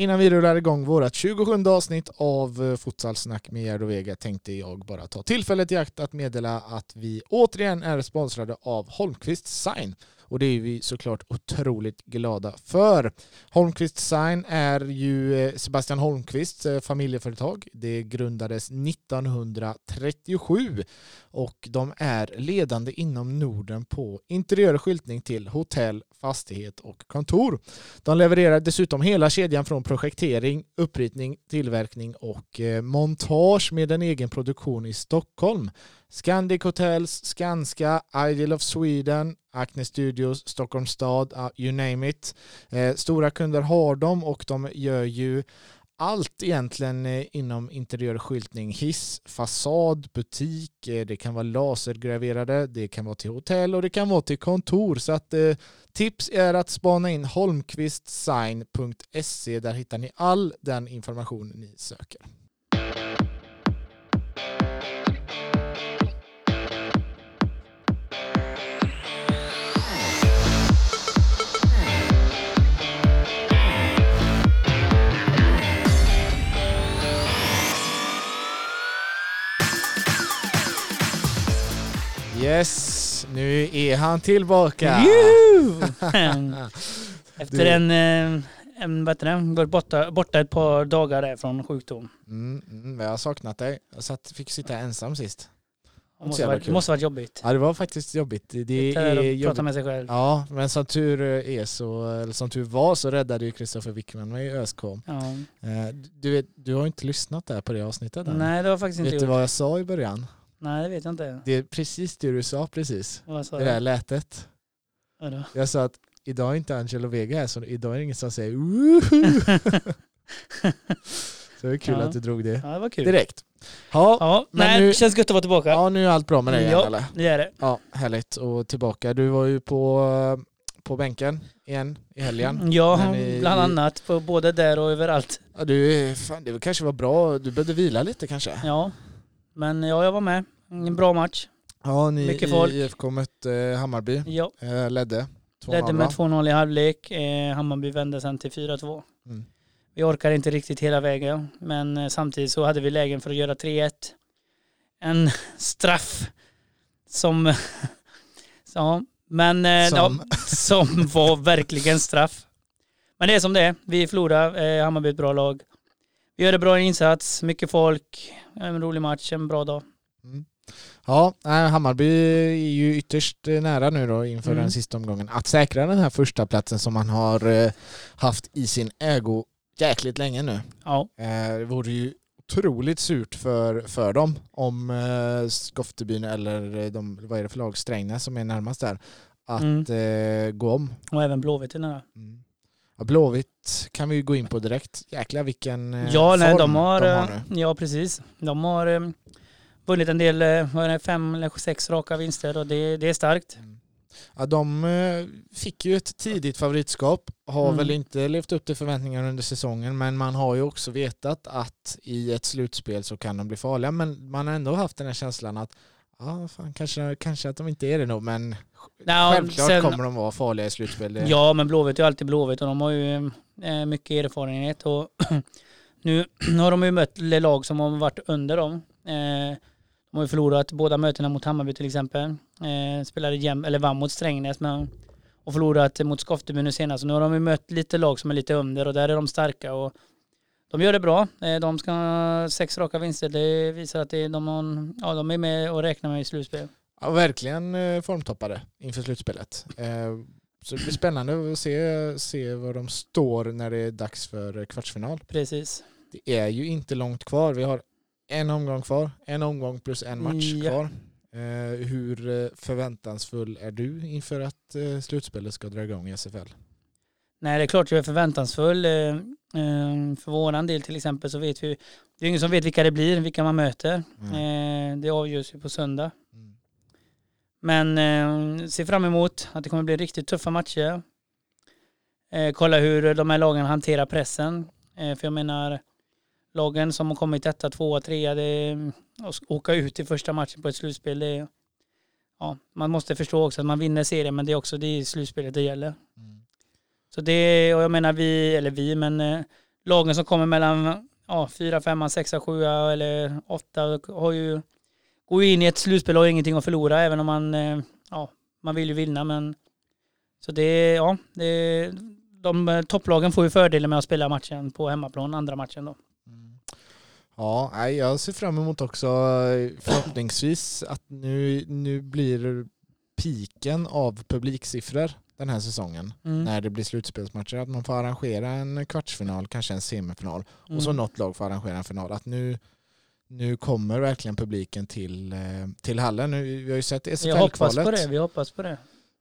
Innan vi rullar igång vårt 27 avsnitt av eh, Futsalsnack med Gerd och Vega tänkte jag bara ta tillfället i akt att meddela att vi återigen är sponsrade av Holmqvist Sign och det är vi såklart otroligt glada för. Holmqvist Sign är ju eh, Sebastian Holmqvists eh, familjeföretag. Det grundades 1937 och de är ledande inom Norden på interiör skyltning till hotell, fastighet och kontor. De levererar dessutom hela kedjan från projektering, uppritning, tillverkning och eh, montage med en egen produktion i Stockholm. Scandic Hotels, Skanska, Ideal of Sweden, Acne Studios, Stockholms stad, you name it. Eh, stora kunder har de och de gör ju allt egentligen eh, inom interiörskyltning, hiss, fasad, butik, eh, det kan vara lasergraverade, det kan vara till hotell och det kan vara till kontor. Så att eh, tips är att spana in holmqvistsign.se. Där hittar ni all den information ni söker. Yes, nu är han tillbaka. Efter en, eh, en vad varit borta, borta ett par dagar där från sjukdom. Mm, mm, jag har saknat dig. Jag satt, fick sitta ensam sist. Det måste, måste varit jobbigt. Ja det var faktiskt jobbigt. Det, det är jobbigt. prata med sig själv. Ja, men som tur är så, eller som tur var så räddade ju Kristoffer Wickman mig i ÖSK. Ja. Eh, du, vet, du har inte lyssnat där på det avsnittet än. Nej det har faktiskt inte Vet gjort. du vad jag sa i början? Nej det vet jag inte. Det är precis det du sa precis. Vad sa det där lätet. Vadå? Jag sa att idag är inte Angelo Vega här så idag är det ingen som säger Så det är kul ja. att du drog det, ja, det var kul. direkt. Ja, ja men nej, nu, känns gött att vara tillbaka. Ja, nu är allt bra med dig igen ja, eller? det är det. Ja, härligt. Och tillbaka. Du var ju på, på bänken igen i helgen. Ja, ni, bland annat. På både där och överallt. Ja, du, fan, det kanske var bra. Du behövde vila lite kanske? Ja, men ja, jag var med. En bra match. Ja, ni Mycket i folk. IFK mötte eh, Hammarby. Ja. Eh, ledde. 2-0, ledde med 2-0 i halvlek. Eh, Hammarby vände sen till 4-2. Mm. Vi orkade inte riktigt hela vägen, men eh, samtidigt så hade vi lägen för att göra 3-1. En straff som... ja, men eh, som. Ja, som var verkligen straff. Men det är som det är. Vi förlorar. Eh, Hammarby är ett bra lag. Gör en bra insats, mycket folk, en rolig match, en bra dag. Mm. Ja, Hammarby är ju ytterst eh, nära nu då inför mm. den sista omgången att säkra den här första platsen som man har eh, haft i sin ägo jäkligt länge nu. Ja. Eh, det vore ju otroligt surt för, för dem om Skoftebyn eller de, vad är det för lag, Strängnäs som är närmast där, att mm. gå om. Och även Blåvitt är nära. Mm. Blåvitt kan vi gå in på direkt. Jäklar vilken ja, form nej, de har, de har nu. Ja, precis. De har vunnit en del, eh, fem eller sex raka vinster och det, det är starkt. Mm. Ja, de eh, fick ju ett tidigt favoritskap, har mm. väl inte levt upp till förväntningarna under säsongen, men man har ju också vetat att i ett slutspel så kan de bli farliga, men man har ändå haft den här känslan att ja, fan, kanske, kanske att de inte är det nog, men no, självklart sen, kommer de vara farliga i slutspel. Ja, men Blåvitt är alltid Blåvitt och de har ju eh, mycket erfarenhet och nu har de ju mött lag som har varit under dem. Eh, de har ju förlorat båda mötena mot Hammarby till exempel. Eh, spelade jäm, eller vann mot Strängnäs men, och förlorat mot Skofteby nu senast. Nu har de ju mött lite lag som är lite under och där är de starka och de gör det bra. Eh, de ska ha sex raka vinster. Det visar att de, har, ja, de är med och räknar med i slutspel. Ja, verkligen eh, formtoppade inför slutspelet. Eh, så det blir spännande att se, se var de står när det är dags för kvartsfinal. Precis. Det är ju inte långt kvar. Vi har en omgång kvar, en omgång plus en match ja. kvar. Hur förväntansfull är du inför att slutspelet ska dra igång i SFL? Nej, det är klart jag är förväntansfull. Eh, eh, för våran del till exempel så vet vi, det är ingen som vet vilka det blir, vilka man möter. Mm. det avgörs ju på söndag. Mm. Men eh, ser fram emot att det kommer bli riktigt tuffa matcher. kolla hur de här lagen hanterar pressen. för jag menar, lagen som har kommit etta, tvåa, trea, det att åka ut i första matchen på ett slutspel, det är, ja, man måste förstå också att man vinner serien, men det är också det slutspelet det gäller. Mm. Så det, och jag menar vi, eller vi, men eh, lagen som kommer mellan ja, fyra, femma, sexa, sjua eller åtta har ju, går ju in i ett slutspel och har ingenting att förlora även om man, eh, ja, man vill ju vinna men så det, ja, det, de eh, topplagen får ju fördelen med att spela matchen på hemmaplan, andra matchen då. Mm. Ja, jag ser fram emot också eh, förhoppningsvis att nu, nu blir piken av publiksiffror den här säsongen mm. när det blir slutspelsmatcher att man får arrangera en kvartsfinal, kanske en semifinal mm. och så mm. något lag får arrangera en final. Att nu, nu kommer verkligen publiken till, eh, till hallen. Nu, vi har ju sett SFL-kvalet. Vi hoppas på det. Vi hoppas på det.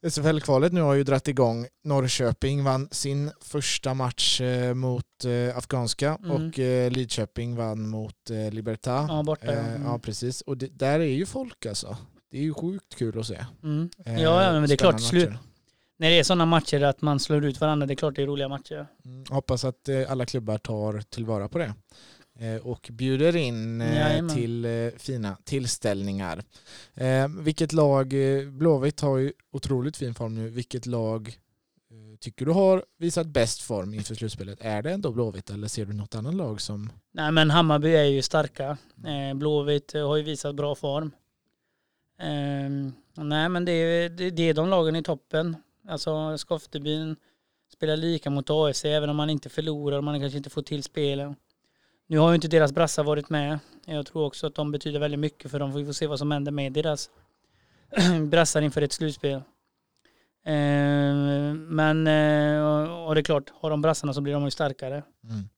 SFL-kvalet nu har ju dratt igång. Norrköping vann sin första match eh, mot eh, Afghanska mm. och Lidköping vann mot Libertad. Ja, borta. Ja, mm. ja precis. Och det, där är ju folk alltså. Det är ju sjukt kul att se. Mm. Ja, ja, men det är klart. Slu när det är sådana matcher att man slår ut varandra, det är klart det är roliga matcher. Mm, hoppas att eh, alla klubbar tar tillvara på det eh, och bjuder in eh, till fina tillställningar. Vilket lag, Blåvitt har ju otroligt fin form nu, vilket lag tycker du har visat bäst form inför slutspelet? Är det ändå Blåvitt eller ser du något annat lag som? Nej men Hammarby är ju starka. Blåvitt har ju visat bra form. Nej men det är, det är de lagen i toppen. Alltså Skoftebyn spelar lika mot AFC även om man inte förlorar och man kanske inte får till spelen. Nu har ju inte deras brassar varit med. Jag tror också att de betyder väldigt mycket för dem. Vi får se vad som händer med deras brassar inför ett slutspel. Eh, men, eh, och det är klart, har de brassarna så blir de ju starkare. Mm.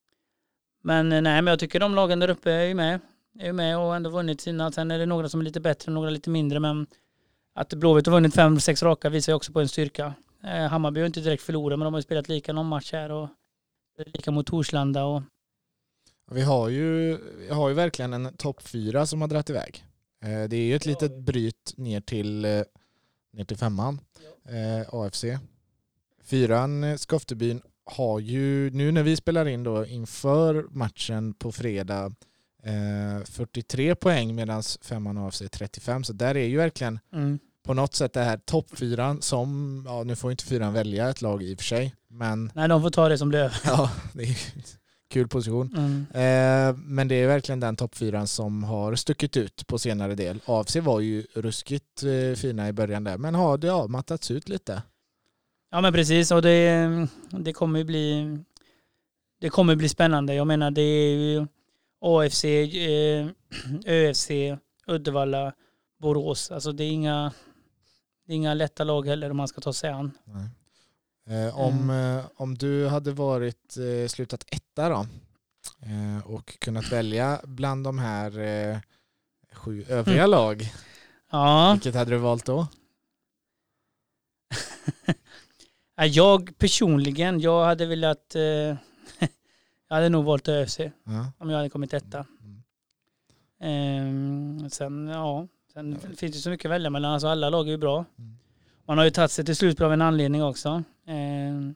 Men eh, nej, men jag tycker de lagen där uppe är ju med. Är ju med och ändå vunnit sina. Sen är det några som är lite bättre, några lite mindre. Men att Blåvitt har vunnit fem, sex raka visar ju också på en styrka. Eh, Hammarby har inte direkt förlorat men de har ju spelat lika någon match här och lika mot Torslanda och vi har ju, vi har ju verkligen en topp fyra som har dragit iväg. Eh, det är ju ett litet bryt ner till, eh, ner till femman, eh, AFC. Fyran, eh, Skoftebyn, har ju nu när vi spelar in då inför matchen på fredag 43 poäng medan femman AFC 35. Så där är ju verkligen mm. på något sätt det här toppfyran som, ja nu får inte fyran välja ett lag i och för sig. Men, Nej, de får ta det som blir Ja, det är kul position. Mm. Eh, men det är verkligen den toppfyran som har stuckit ut på senare del. AFC var ju ruskigt eh, fina i början där, men har det avmattats ut lite. Ja men precis och det, det kommer ju bli det kommer bli spännande. Jag menar det är ju AFC, eh, ÖFC, Uddevalla, Borås. Alltså det är inga, det är inga lätta lag heller om man ska ta sig an. Eh, om, mm. eh, om du hade varit eh, slutat etta då eh, och kunnat välja bland de här sju övriga mm. lag, ja. vilket hade du valt då? jag personligen, jag hade velat jag hade nog valt ÖFC ja. om jag hade kommit etta. Mm. Ehm, sen, ja, sen ja. finns det så mycket att välja mellan. Alltså alla lag är ju bra. Mm. Man har ju tagit sig till slut av en anledning också. Ehm,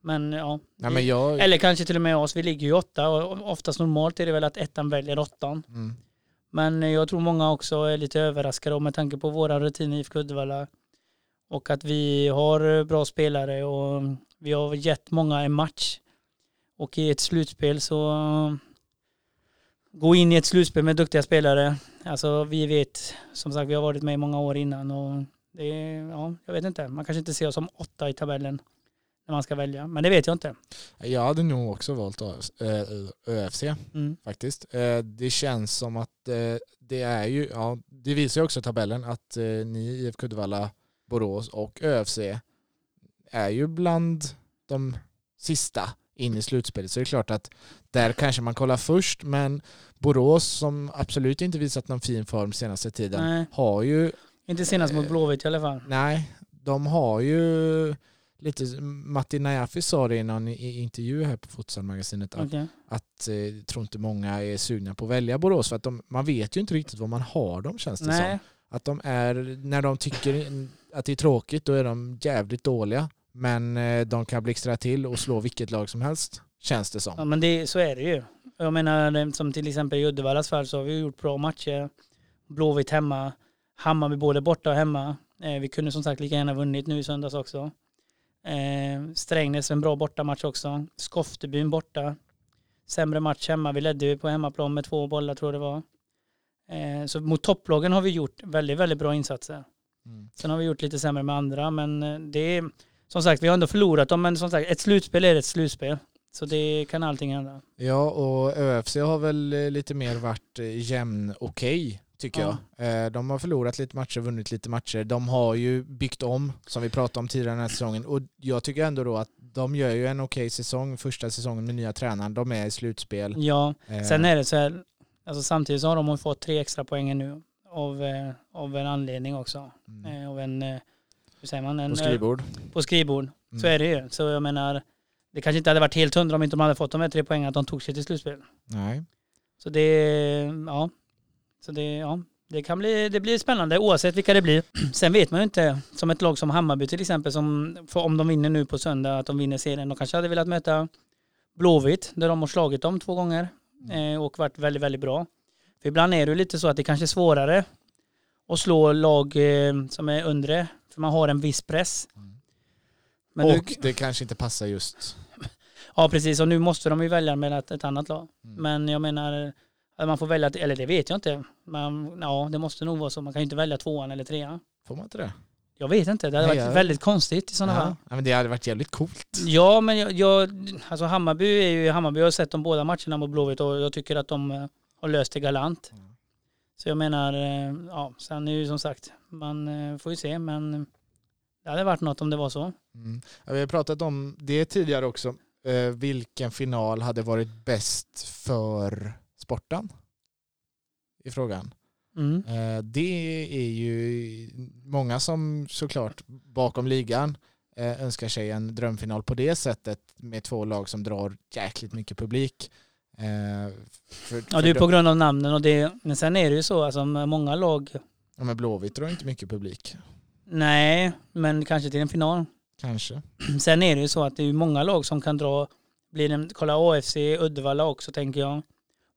men ja. ja men jag... Eller kanske till och med oss. Vi ligger ju åtta och oftast normalt är det väl att ettan väljer åttan. Mm. Men jag tror många också är lite överraskade med tanke på våra rutiner i IFK Uddevalla. Och att vi har bra spelare och vi har gett många en match. Och i ett slutspel så gå in i ett slutspel med duktiga spelare. Alltså vi vet, som sagt vi har varit med i många år innan och det är, ja, jag vet inte. Man kanske inte ser oss som åtta i tabellen när man ska välja, men det vet jag inte. Jag hade nog också valt ÖFC mm. faktiskt. Eh, det känns som att eh, det är ju, ja, det visar ju också tabellen att eh, ni IFK Uddevalla, Borås och ÖFC är ju bland de sista in i slutspelet. Så det är klart att där kanske man kollar först, men Borås som absolut inte visat någon fin form senaste tiden nej. har ju... Inte senast mot Blåvitt i alla fall. Nej, de har ju lite, Matti Najafi sa det i någon intervju här på Futsalmagasinet att, okay. att eh, tror inte många är sugna på att välja Borås för att de, man vet ju inte riktigt vad man har dem känns det Nej. som. Att de är, när de tycker att det är tråkigt då är de jävligt dåliga. Men eh, de kan blixtra till och slå vilket lag som helst, känns det som. Ja, men det, så är det ju. Jag menar, som till exempel i Uddevallas fall så har vi gjort bra matcher. Blåvitt hemma, Hammarby både borta och hemma. Eh, vi kunde som sagt lika gärna vunnit nu i söndags också. Eh, Strängnäs en bra bortamatch också. Skoftebyn borta. sämre match hemma. Vi ledde ju på hemmaplan med två bollar tror jag det var. Eh, så mot topplagen har vi gjort väldigt, väldigt bra insatser. Mm. Sen har vi gjort lite sämre med andra, men eh, det är som sagt, vi har ändå förlorat dem, men som sagt, ett slutspel är ett slutspel. Så det kan allting hända. Ja, och ÖFC har väl eh, lite mer varit jämn okej. Okay tycker ja. jag. De har förlorat lite matcher, vunnit lite matcher. De har ju byggt om, som vi pratade om tidigare den här säsongen. Och jag tycker ändå då att de gör ju en okej okay säsong, första säsongen med nya tränaren. De är i slutspel. Ja, sen är det så här, alltså samtidigt så har de fått tre extra poäng nu av, eh, av en anledning också. Mm. Eh, av en, eh, hur säger man? En, på skrivbord. På skrivbord. Mm. Så är det ju. Så jag menar, det kanske inte hade varit helt hundra om inte de hade fått de här tre poängen att de tog sig till slutspel. Nej. Så det, ja. Så det, ja. Det kan bli, det blir spännande oavsett vilka det blir. Sen vet man ju inte, som ett lag som Hammarby till exempel, som, om de vinner nu på söndag, att de vinner serien. De kanske hade velat möta Blåvitt, där de har slagit dem två gånger mm. och varit väldigt, väldigt bra. För ibland är det lite så att det kanske är svårare att slå lag eh, som är undre, för man har en viss press. Men och nu, det kanske inte passar just. ja, precis. Och nu måste de ju välja med ett, ett annat lag. Mm. Men jag menar, man får välja, eller det vet jag inte. Men ja, det måste nog vara så. Man kan ju inte välja tvåan eller trean. Får man inte det? Jag vet inte, det hade Nej, varit väldigt konstigt i sådana ja. fall. Ja, men det hade varit jävligt coolt. Ja, men jag, jag, alltså Hammarby är ju, Hammarby har sett de båda matcherna mot Blåvitt och jag tycker att de eh, har löst det galant. Mm. Så jag menar, eh, ja, sen är ju som sagt, man eh, får ju se, men det hade varit något om det var så. Mm. Ja, vi har pratat om det tidigare också. vilken final hade varit bäst för sporten? I frågan. Mm. Eh, det är ju många som såklart bakom ligan eh, önskar sig en drömfinal på det sättet med två lag som drar jäkligt mycket publik. Eh, för, ja, det är på grund av namnen och det, men sen är det ju så, alltså många lag... Ja, men Blåvitt drar inte mycket publik. Nej, men kanske till en final. Kanske. Sen är det ju så att det är många lag som kan dra, blir det, kolla AFC, Uddevalla också tänker jag.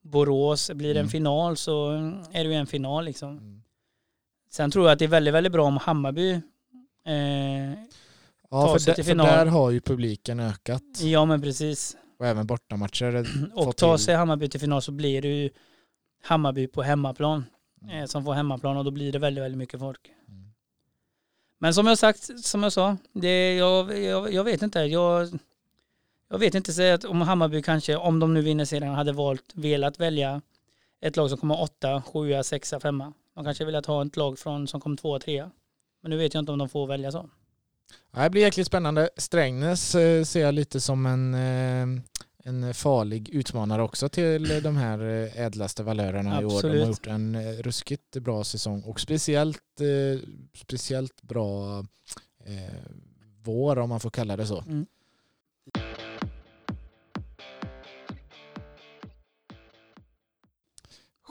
Borås, blir det en mm. final så är det ju en final liksom. Mm. Sen tror jag att det är väldigt, väldigt bra om Hammarby eh, Ja, för, sig till final. för där har ju publiken ökat. Ja, men precis. Och även bortamatcher. Och tar sig Hammarby till final så blir det ju Hammarby på hemmaplan mm. eh, som får hemmaplan och då blir det väldigt, väldigt mycket folk. Mm. Men som jag sagt, som jag sa, det, jag, jag, jag vet inte. Jag, jag vet inte säga att om Hammarby kanske, om de nu vinner serien, hade valt, velat välja ett lag som kommer åtta, sjua, sexa, femma. De kanske velat ha ett lag från, som kom tvåa, trea. Men nu vet jag inte om de får välja så. Det blir jäkligt spännande. Strängnäs eh, ser jag lite som en, eh, en farlig utmanare också till de här eh, ädlaste valörerna Absolut. i år. De har gjort en ruskigt bra säsong och speciellt, speciellt bra eh, vår om man får kalla det så. Mm.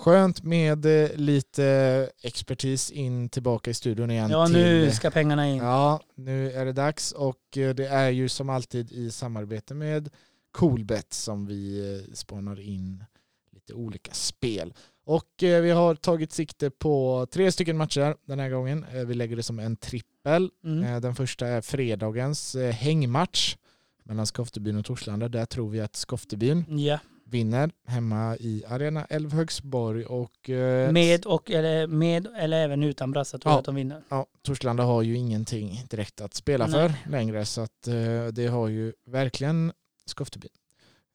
Skönt med eh, lite expertis in tillbaka i studion igen. Ja, till, nu ska pengarna in. Ja, nu är det dags och eh, det är ju som alltid i samarbete med Coolbet som vi eh, spanar in lite olika spel. Och vi har tagit sikte på tre stycken matcher den här gången. Vi lägger det som en trippel. Mm. Den första är fredagens hängmatch mellan Skoftebyn och Torslanda. Där tror vi att Skoftebyn ja vinner hemma i Arena Älvhögsborg. Och, eh, med, och, eller, med eller även utan Brassa tror ja, jag att de vinner. Ja, Torslanda har ju ingenting direkt att spela Nej. för längre så att eh, det har ju verkligen Skofteby.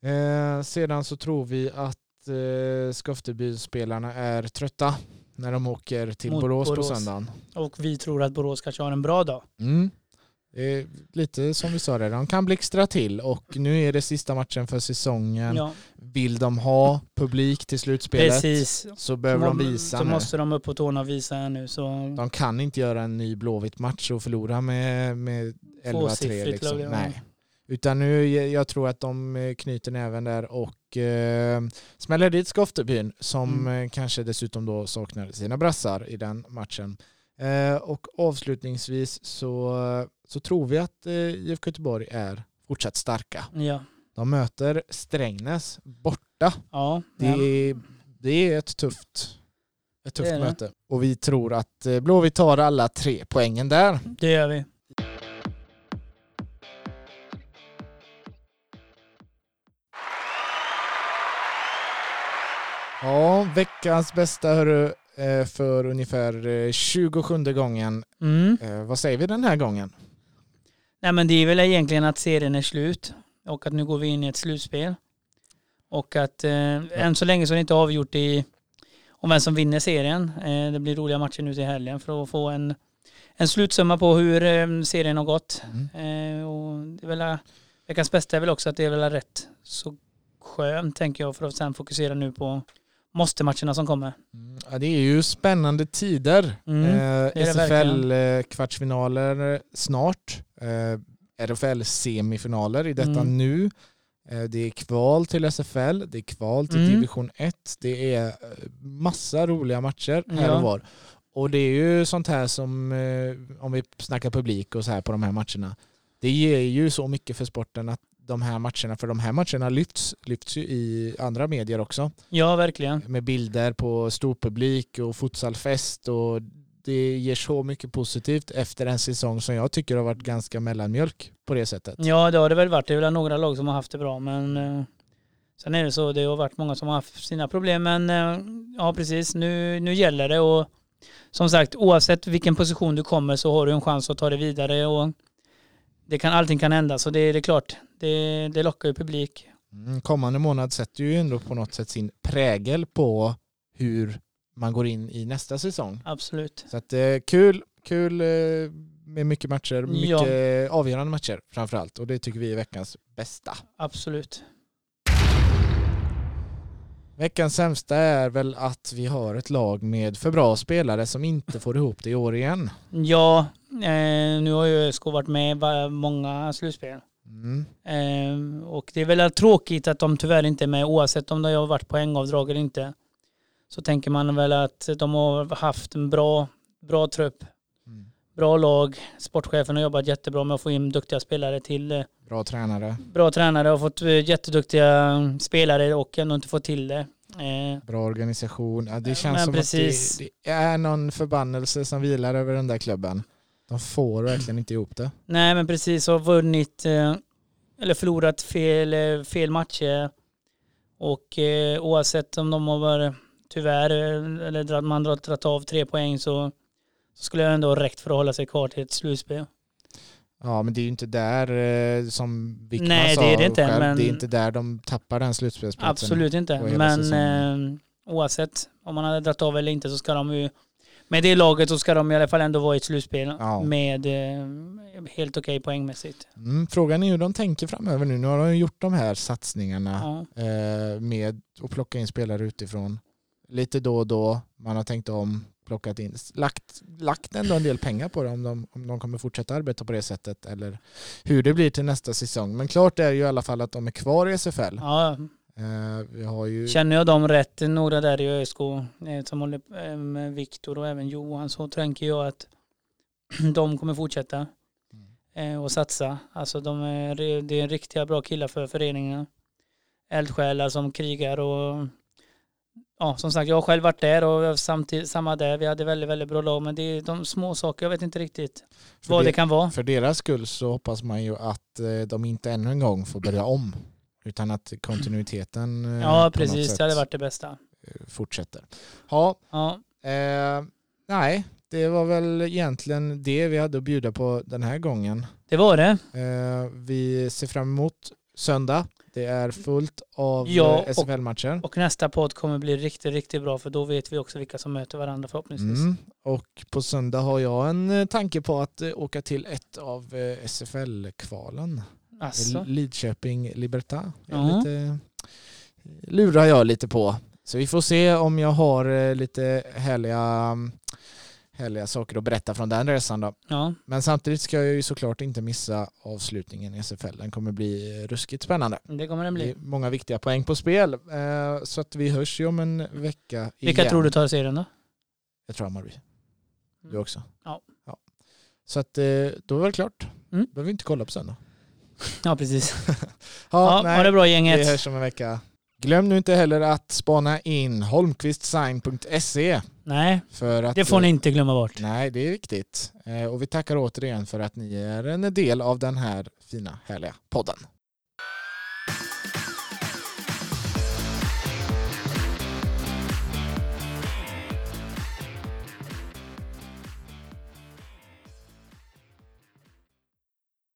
Eh, sedan så tror vi att eh, Skofteby-spelarna är trötta när de åker till Borås, Borås, på söndagen. Och vi tror att Borås kanske har en bra dag. Mm. Eh, lite som vi sa redan, de kan blixtra till och nu är det sista matchen för säsongen. Ja. Vill de ha publik till slutspelet Precis. så behöver de visa Så nu. måste de upp på tårna och visa nu. Så... De kan inte göra en ny blåvitt match och förlora med, med 11-3. Liksom. Nej. Utan nu, jag tror att de eh, knyter näven där och eh, smäller dit Skoftebyn som mm. Eh, kanske dessutom då saknar sina brassar i den matchen. Eh, och avslutningsvis så, så tror vi att eh, IFK Göteborg är fortsatt starka. Ja. De möter Strängnäs borta. Ja, det, är, det är ett tufft, ett tufft möte. Och vi tror att eh, Blåvitt tar alla tre poängen där. Det gör vi. Ja, veckans bästa hörru, eh, för ungefär 27 gången. Mm. Vad säger vi den här gången? Nej men det är väl egentligen att serien är slut och att nu går vi in i ett slutspel. Och att eh, ja. än så länge så är det inte avgjort i om vem som vinner serien. Eh, det blir roliga matcher nu till helgen för att få en, en slutsumma på hur eh, serien har gått. Mm. Eh, och det är väl, veckans bästa är väl också att det är väl rätt så skönt tänker jag för att sen fokusera nu på måste-matcherna som kommer. Mm, ja, det är ju spännande tider. Mm, eh, SFL-kvartsfinaler snart. Eh, RFL-semifinaler i detta mm. nu. Eh, det är kval till SFL, det är kval till mm. division 1, det är eh, massa roliga matcher här och var. Och det är ju sånt här som, eh, om vi snackar publik och så här på de här matcherna, det ger ju så mycket för sporten att de här matcherna, för de här matcherna lyfts, lyfts ju i andra medier också. Ja, verkligen. Med bilder på storpublik och futsalfest och det ger så mycket positivt efter en säsong som jag tycker har varit ganska mellanmjölk på det sättet. Ja, det har det väl varit. Det är väl några lag som har haft det bra, men eh, sen är det så. Det har varit många som har haft sina problem, men eh, ja, precis. Nu, nu gäller det och som sagt, oavsett vilken position du kommer så har du en chans att ta det vidare och det kan, allting kan hända, så det, det är klart. Det, det lockar ju publik. Mm, kommande månad sätter ju ändå på något sätt sin prägel på hur man går in i nästa säsong. Absolut. Så att, eh, kul, kul eh, med mycket matcher, mycket ja. avgörande matcher framförallt och det tycker vi är veckans bästa. Absolut. Veckans sämsta är väl att vi har ett lag med för bra spelare som inte får ihop det i år igen. Ja, eh, nu har ju ÖSK varit med i många slutspel. Mm. Eh, och det är väl tråkigt att de tyvärr inte är med oavsett om de har varit poängavdrag eller inte så tänker man väl att de har haft en bra, bra trupp. Mm. Bra lag. Sportchefen har jobbat jättebra med att få in duktiga spelare till eh, Bra tränare. Bra tränare och fått eh, jätteduktiga spelare och ändå inte fått till det. Eh. Bra organisation. Ja, det känns som precis. att det, det, är någon förbannelse som vilar över den där klubben. De får verkligen inte ihop det. Nej men precis, har vunnit eller förlorat fel, fel matcher. Och oavsett om de har varit tyvärr, eh, eller man har dragit av tre poäng så, så skulle jag ändå ha räckt för att hålla sig kvar till ett slutspel. Ja, men det är ju inte där eh, som Wickman Nej, sa det är det inte, själv, men... det är inte där de tappar den slutspelsplatsen. Absolut inte, men eh, oavsett om man hade dragit av eller inte så ska de ju med det laget så ska de i alla fall ändå vara i ett slutspel ja. med eh, helt okej okay poängmässigt. Mm, frågan är hur de tänker framöver nu. Nu har de gjort de här satsningarna ja. eh, med att plocka in spelare utifrån lite då och då. Man har tänkt om, plockat in, lagt, lagt ändå en del pengar på det om de, om de kommer fortsätta arbeta på det sättet eller hur det blir till nästa säsong. Men klart är ju i alla fall att de är kvar i SFL. Ja. Har ju... Känner jag dem rätt, några där i ÖSK eh, som håller eh, med Viktor och även Johan så tänker jag att de kommer fortsätta mm. och satsa. Alltså de är, det är riktiga bra killar för föreningen. Eldsjälar som krigar och ja, som sagt, jag har själv varit där och samtidigt, samma där. Vi hade väldigt, väldigt bra lag, men det är de små saker, jag vet inte riktigt för vad det, det, kan vara. För deras skull så hoppas man ju att eh, de inte ännu en gång får börja om, utan att kontinuiteten eh, Ja, precis, det hade varit det bästa. Eh, fortsätter. Ja, ja. Eh, nej, det var väl egentligen det vi hade att bjuda på den här gången. Det var det. Eh, vi ser fram emot söndag det är fullt av ja, eh, SFL-matcher. Och, och, nästa podd kommer bli riktigt, riktigt bra för då vet vi också vilka som möter varandra förhoppningsvis. Mm. Och på söndag har jag en eh, tanke på att eh, åka till ett av SFL-kvalen. Alltså. Lidköping Libertad. Uh -huh. lurar jag lite på. Så vi får se om jag har lite härliga härliga saker att berätta från den resan då. Ja. Men samtidigt ska jag ju såklart inte missa avslutningen i SFL. Den kommer bli ruskigt spännande. Det kommer den bli. Det är många viktiga poäng på spel. Eh, så att vi hörs ju om en vecka igen. Vilka tror du tar serien då? Jag tror Hammarby. Du mm. också? Ja. ja. Så att eh, då är det klart. Mm. behöver vi inte kolla på söndag. Ja, precis. ja, ja, nej, ha det bra gänget. Vi hörs om en vecka. Glöm nu inte heller att spana in holmqvistsign.se. Nej, att, det får ni inte glömma bort. Nej, det är viktigt. Eh, och vi tackar återigen för att ni är en del av den här fina, härliga podden.